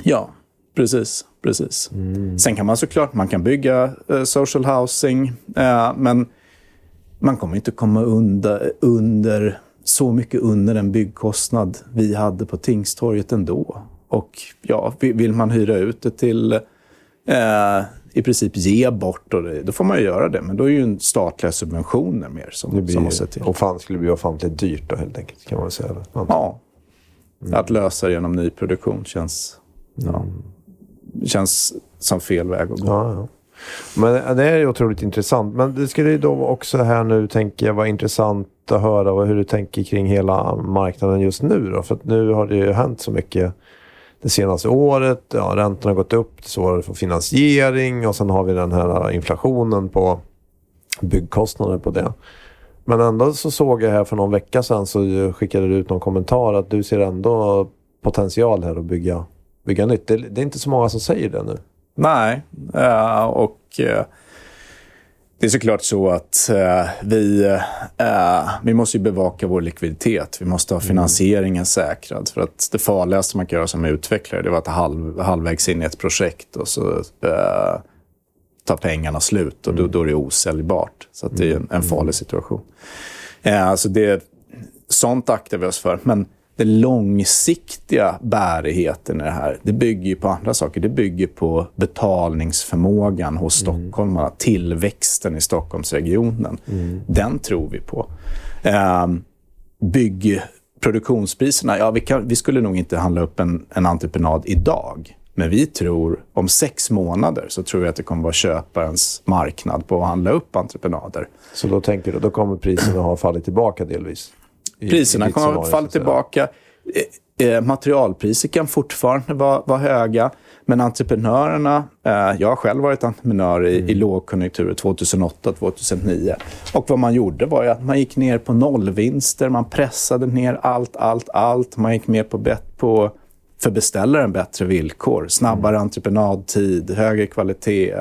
Ja, precis. precis. Sen kan man såklart man kan bygga eh, social housing, eh, men man kommer inte komma under, under så mycket under den byggkostnad vi hade på Tingstorget ändå. Och ja, vi- vill man hyra ut det till eh, i princip ge bort, och det, då får man ju göra det. Men då är ju statliga subventioner mer Det som, blir, som måste till. och fan skulle bli ofantligt dyrt då helt enkelt kan man säga. Ja. Ja. Att lösa det genom nyproduktion känns, ja, känns som fel väg att gå. Ja, ja. Men det är otroligt intressant. Men det skulle ju då också här nu, tänker jag, vara intressant att höra hur du tänker kring hela marknaden just nu. Då. För att nu har det ju hänt så mycket det senaste året. Ja, räntorna har gått upp, det är svårare att få finansiering och sen har vi den här inflationen på byggkostnader på det. Men ändå så såg jag här för någon vecka sedan så skickade du ut någon kommentar att du ser ändå potential här att bygga, bygga nytt. Det, det är inte så många som säger det nu. Nej, uh, och uh, det är såklart så att uh, vi, vi måste bevaka vår likviditet. Vi måste ha mm. finansieringen mm. säkrad. För att det farligaste man kan göra som utvecklare det var att halv, halvvägs in i ett projekt och så tar pengarna slut och då, mm. då är det osäljbart. Så det är en, en farlig situation. alltså det, sånt aktar vi oss för. Men den långsiktiga bärigheten i det här, det bygger ju på andra saker. Det bygger på betalningsförmågan hos mm. stockholmarna, tillväxten i Stockholmsregionen. Mm. Den tror vi på. Eh, bygg produktionspriserna, ja, vi, kan, vi, skulle nog inte handla upp en, en entreprenad idag. Men vi tror om sex månader så tror vi att det kommer vara köparens marknad på att handla upp entreprenader. Så då tänker du, då kommer priserna ha fallit tillbaka delvis? Priserna kommer att falla tillbaka. Eh, eh, materialpriser kan fortfarande vara, vara höga. Men entreprenörerna, eh, jag har själv varit entreprenör i, mm. i lågkonjunkturer 2008-2009. Och vad man gjorde var att man gick ner på nollvinster, man pressade ner allt, allt, allt. Man gick med på, bet, på för beställaren bättre villkor, snabbare mm. entreprenadtid, högre kvalitet,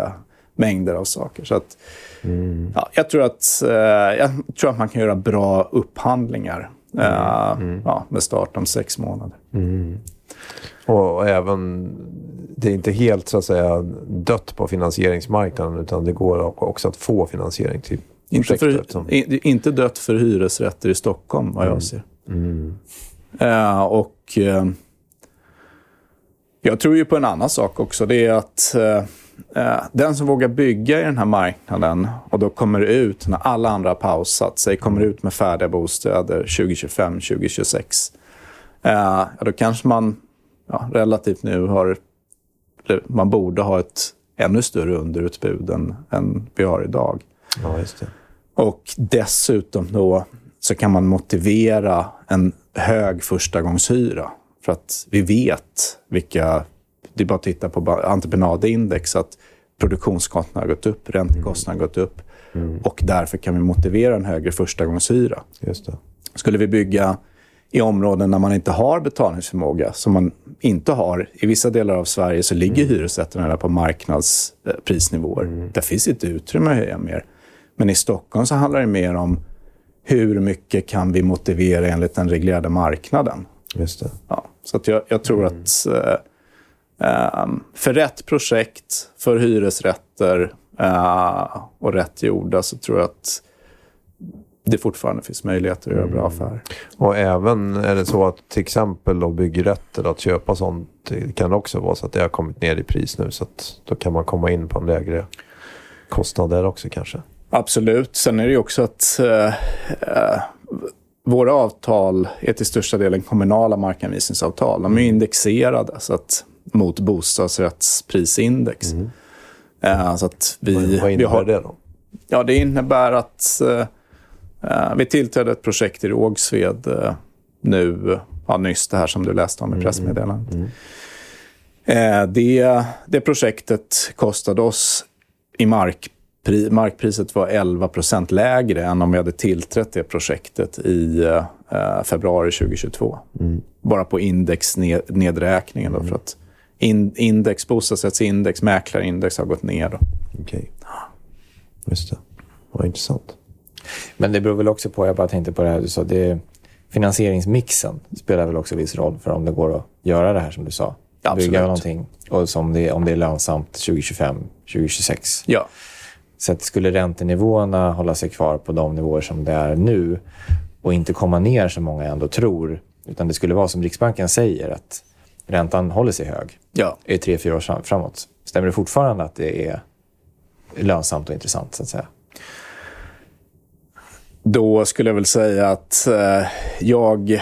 mängder av saker. Så att, mm. ja, jag, tror att, eh, jag tror att man kan göra bra upphandlingar eh, mm. ja, med start om sex månader. Mm. Och även, det är inte helt så att säga dött på finansieringsmarknaden utan det går också att få finansiering till inte, för, som... inte dött för hyresrätter i Stockholm, vad jag mm. ser. Mm. Uh, och uh, jag tror ju på en annan sak också. Det är att uh, den som vågar bygga i den här marknaden och då kommer ut när alla andra har pausat sig, kommer ut med färdiga bostäder 2025, 2026. Eh, då kanske man ja, relativt nu har... Man borde ha ett ännu större underutbud än, än vi har idag. Ja, just det. Och dessutom då så kan man motivera en hög förstagångshyra. För att vi vet vilka det är bara att titta på entreprenadindex, att produktionskostnaderna har gått upp, räntekostnaderna har gått upp. Mm. Och därför kan vi motivera en högre förstagångshyra. Just det. Skulle vi bygga i områden där man inte har betalningsförmåga, som man inte har. I vissa delar av Sverige så ligger mm. hyresrätterna på marknadsprisnivåer. Mm. Där finns inte utrymme att höja mer. Men i Stockholm så handlar det mer om hur mycket kan vi motivera enligt den reglerade marknaden. Just det. Ja, så jag, jag, tror mm. att eh, för rätt projekt, för hyresrätter uh, och rätt gjorda så tror jag att det fortfarande finns möjligheter att göra bra mm. affärer. Och även är det så att till exempel då byggrätter, att köpa sånt det kan också vara så att det har kommit ner i pris nu så att då kan man komma in på en lägre kostnad där också kanske. Absolut. Sen är det ju också att uh, uh, våra avtal är till största delen kommunala markanvisningsavtal. De är indexerade så att mot bostadsrättsprisindex. Mm. Uh, så att vi, vad, vad innebär har, det då? Ja, det innebär att uh, vi tillträdde ett projekt i Rågsved uh, nu, ja, nyss det här som du läste om i mm, pressmeddelandet. Mm. Mm. det, det projektet kostade oss i markpri, markpriset var 11% lägre än om vi hade tillträtt det projektet i februari 2022. Mm. Bara på indexnedräkningen. Då, mm. för att in, index, bostadsrättsindex, mäklarindex har gått ner. Okej. Okay. Just det. Vad intressant. Men det beror väl också på, jag bara tänkte på det här du sa, det, finansieringsmixen spelar väl också viss roll för om det går att göra det här som du sa. Absolut. Bygga någonting och som det, om det är lönsamt 2025, 2026. Ja. Så att skulle räntenivåerna hålla sig kvar på de nivåer som det är nu och inte komma ner som många ändå tror, utan det skulle vara som Riksbanken säger, att räntan håller sig hög ja. i tre, fyra år framåt. Stämmer det fortfarande att det är lönsamt och intressant? så att säga? Då skulle jag väl säga att eh, jag,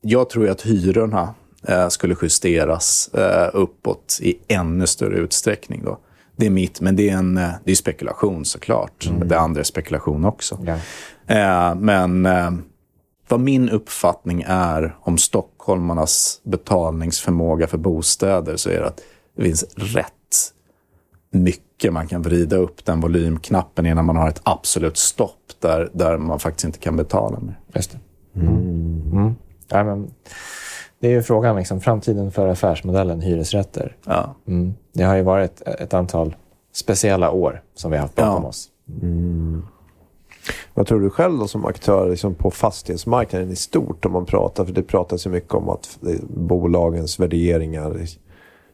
jag tror att hyrorna eh, skulle justeras eh, uppåt i ännu större utsträckning. Då. Det är mitt, men det är, en, eh, det är spekulation såklart. Mm. Det andra är spekulation också. Ja. Eh, men eh, vad min uppfattning är om stockholmarnas betalningsförmåga för bostäder så är det att det finns rätt mycket man kan vrida upp den volymknappen innan man har ett absolut stopp där, där man faktiskt inte kan betala mer. Just det. Mm. Mm. Ja, men det är ju frågan, liksom, framtiden för affärsmodellen hyresrätter. Ja. Mm. det har ju varit ett antal speciella år som vi har haft bakom Ja. oss. Vad tror du själv då som aktör liksom på fastighetsmarknaden i stort? Om man pratar, för det pratas ju mycket om att bolagens värderingar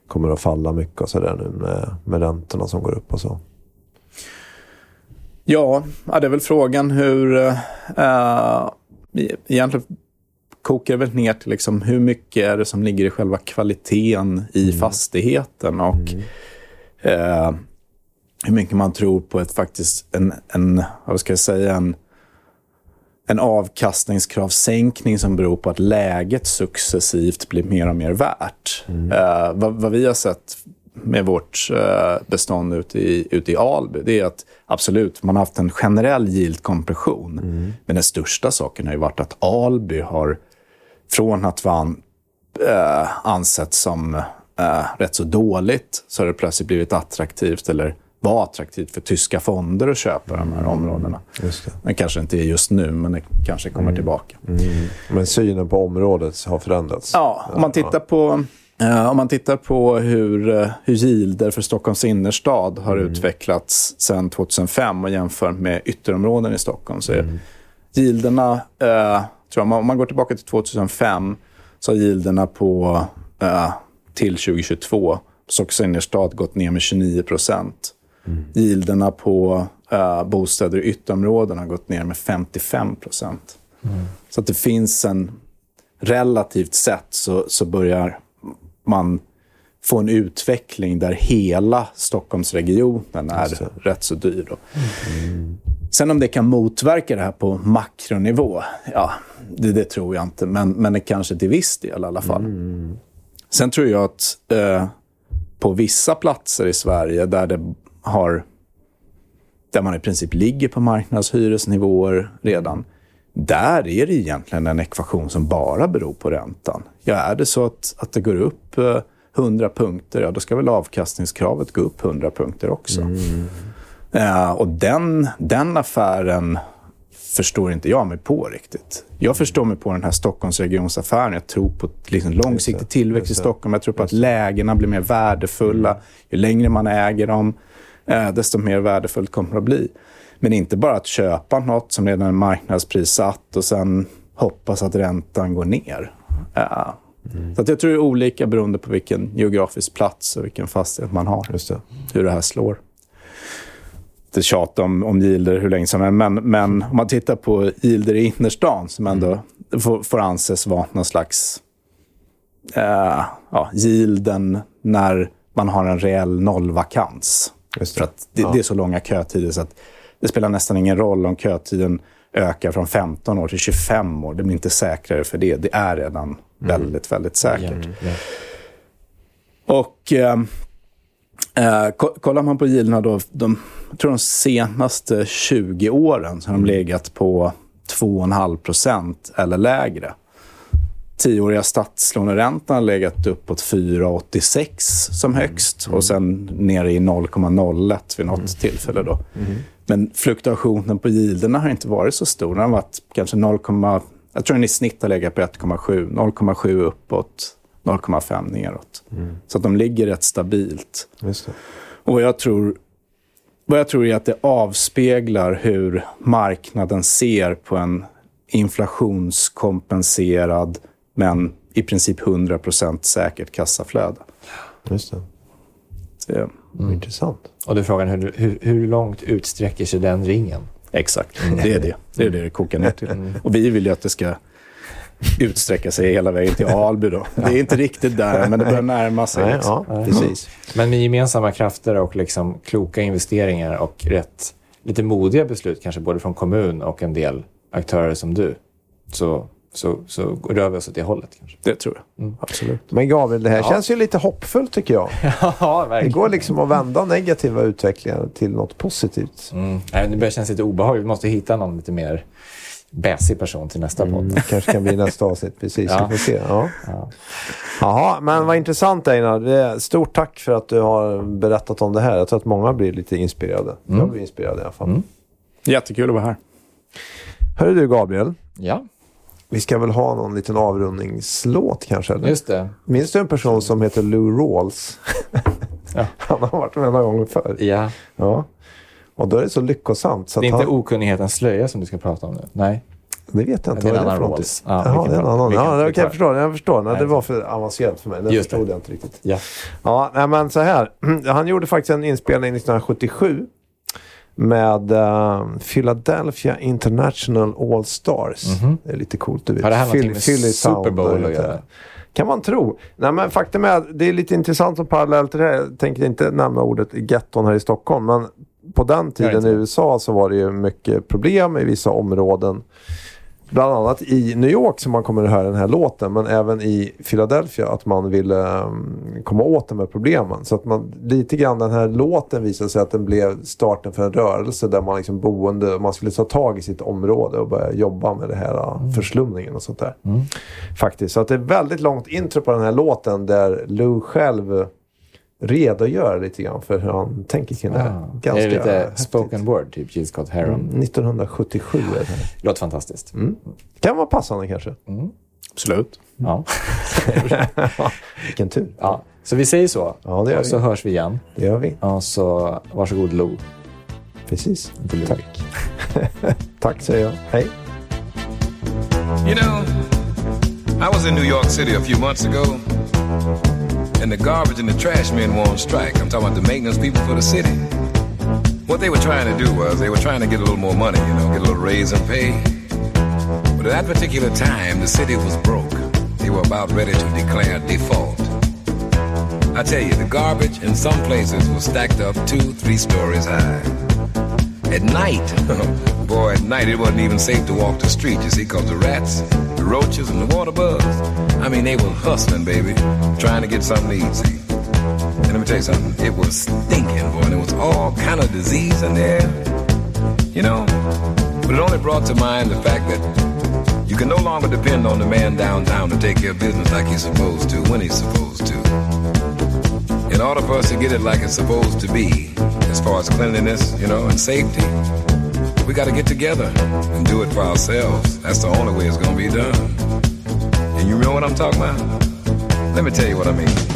kommer att falla mycket och sådär nu med, med räntorna som går upp och så. Ja, det är väl frågan hur... Uh, egentligen kokar det väl ner till liksom hur mycket är det som ligger i själva kvaliteten i fastigheten och eh, hur mycket man tror på ett faktiskt en, en vad ska jag säga, en, en avkastningskravsänkning som beror på att läget successivt blir mer och mer värt. Eh, vad, vad vi har sett med vårt eh, bestånd ute i, ute i Alby, det är att absolut, man har haft en generell yield-kompression. Men den största saken har ju varit att Alby har, från att vara eh, ansett som eh, rätt så dåligt, så har det plötsligt blivit attraktivt, eller var attraktivt för tyska fonder att köpa de här områdena. Just det. Det kanske inte är just nu, men det kanske kommer tillbaka. Men synen på området har förändrats. Ja, om man tittar på, eh, om man tittar på hur, uh, hur yielder för Stockholms innerstad har utvecklats sedan 2005 och jämför med ytterområden i Stockholm så är yielderna, eh, tror jag, om man går tillbaka till 2005 så har yielderna på, eh, till 2022 på Stockholms innerstad gått ner med 29 procent. Yielderna på eh, bostäder i ytterområden har gått ner med 55 procent. Så att det finns en relativt sett så, så börjar man få en utveckling där hela Stockholmsregionen är rätt så dyr. Då. Sen om det kan motverka det här på makronivå, ja, det, det tror jag inte. Men, men det kanske till viss del i alla fall. Sen tror jag att eh, på vissa platser i Sverige där det har där man i princip ligger på marknadshyresnivåer redan. Där är det egentligen en ekvation som bara beror på räntan. Ja, är det så att, att det går upp eh, 100 punkter, ja då ska väl avkastningskravet gå upp 100 punkter också. Eh, och den, den affären förstår inte jag mig på riktigt. Jag förstår mig på den här Stockholmsregionsaffären. Jag tror på liksom, långsiktig tillväxt i Stockholm. Jag tror på att lägena blir mer värdefulla. Ju längre man äger dem, eh, desto mer värdefullt kommer det att bli. Men inte bara att köpa något som redan är marknadsprissatt och sen hoppas att räntan går ner. Eh, Så att jag tror det är olika beroende på vilken geografisk plats och vilken fastighet man har. Just det. Hur det här slår. Det tjat om, om yielder hur länge som helst, men, men om man tittar på yielder i innerstan som ändå får, får anses vara någon slags eh, ja, yielden när man har en reell nollvakans. Just det. För att det, Ja. det är så långa kötider så att det spelar nästan ingen roll om kötiden ökar från 15 år till 25 år. Det blir inte säkrare för det. Det är redan väldigt, väldigt säkert. Ja. Och eh, eh, ko- kollar man på yielderna då, de, jag tror de senaste 20 åren så har de legat på 2,5 procent eller lägre. Tioåriga statslåneräntan har legat uppåt 4,86 som högst och sen nere i 0,01 vid något tillfälle. Då. Men fluktuationen på yielderna har inte varit så stor. Den har varit kanske 0, jag tror den i snitt har legat på 1,7. 0,7 uppåt, 0,5 neråt. Så att de ligger rätt stabilt. Och jag tror, vad jag tror är att det avspeglar hur marknaden ser på en inflationskompenserad men i princip 100% säkert kassaflöde. Just det. Så, Intressant. Och då är frågan hur, hur, hur långt utsträcker sig den ringen? Exakt, det är det. Det är det det kokar ner till. Och vi vill ju att det ska utsträcka sig hela vägen till Alby. Då. Det är inte riktigt där, men det börjar närma sig. Nej, liksom. ja, precis. Men med gemensamma krafter och liksom kloka investeringar och rätt lite modiga beslut kanske både från kommun och en del aktörer som du så, så, så rör vi oss åt det hållet kanske. Det tror jag. Absolut. Men Gabriel, det här känns ju lite hoppfullt tycker jag. ja, Det verkligen. går liksom att vända negativa utvecklingar till något positivt. Mm. Nej, det börjar kännas lite obehagligt. Vi måste hitta någon lite mer bäsig person till nästa podd. Mm, kanske kan bli nästa avsnitt. Precis, Ja. vi får se. Ja. Ja. Jaha, men vad intressant Einar. Det Stort tack för att du har berättat om det här. Jag tror att många blir lite inspirerade. Jag blir inspirerad i alla fall. Mm. Jättekul att vara här. Hörru du Gabriel, ja, vi ska väl ha någon liten avrundningslåt kanske? Eller? just det. Minns du en person som heter Lou Rawls? Ja. Han har varit med några gånger förr. Ja. Ja. Och då är det så lyckosamt. Så Det är inte han, okunnighetens slöja som du ska prata om nu? Nej. det vet jag inte. Det är en annan. Rolls. Ja, Jaha, det är en annan. Ja, det, tar- jag förstår. Jag förstår. Nej, det var för avancerat för mig. Det Just det. förstod jag inte riktigt. Ja. Ja, nej, men så här. Han gjorde faktiskt en inspelning 1977 med eh, Philadelphia International All Stars. Det är lite coolt. Du vet. Har det här Philly- med Philly Super Bowl att göra? Kan man tro. Nej, men faktum är att det är lite intressant som parallell till det här. Jag tänker inte nämna ordet getton här i Stockholm. Men på den tiden i. USA så var det ju mycket problem i vissa områden. Bland annat i New York som man kommer att höra den här låten. Men även i Philadelphia att man ville um, komma åt de här problemen. Så att man lite grann den här låten visade sig att den blev starten för en rörelse där man liksom boende, man skulle ta tag i sitt område och börja jobba med det här uh, förslumningen och sånt där. Faktiskt. Så att det är väldigt långt intro på den här låten där Lou själv redogör lite grann för hur han tänker kring det här. Ah. Ganska är det lite häftigt. spoken word, typ Jill Scott Heron? Mm, 1977 är det här. Låter fantastiskt. Kan vara passande kanske. Absolut. Ja. Vilken tur. ja. Så vi säger så. Ja, det gör och så vi. hörs vi igen. Det gör vi. Ja, så varsågod Lo. Precis. Ludvig. Tack säger jag. Hej. You know, I was in New York City a few months ago, and the garbage and the trash men were on strike. I'm talking about the maintenance people for the city. What they were trying to do was they were trying to get a little more money, you know, get a little raise in pay. But at that particular time, the city was broke. They were about ready to declare default. I tell you, the garbage in some places was stacked up two, three stories high. At night, boy, at night it wasn't even safe to walk the street, you see, because the rats, the roaches, and the water bugs, I mean, they were hustling, baby, trying to get something see. And let me tell you something, it was stinking, boy, and there was all kind of disease in there, you know. But it only brought to mind the fact that you can no longer depend on the man downtown to take care of business like he's supposed to, when he's supposed to. In order for us to get it like it's supposed to be, as far as cleanliness, you know, and safety, we got to get together and do it for ourselves. That's the only way it's going to be done. And you know what I'm talking about? Let me tell you what I mean.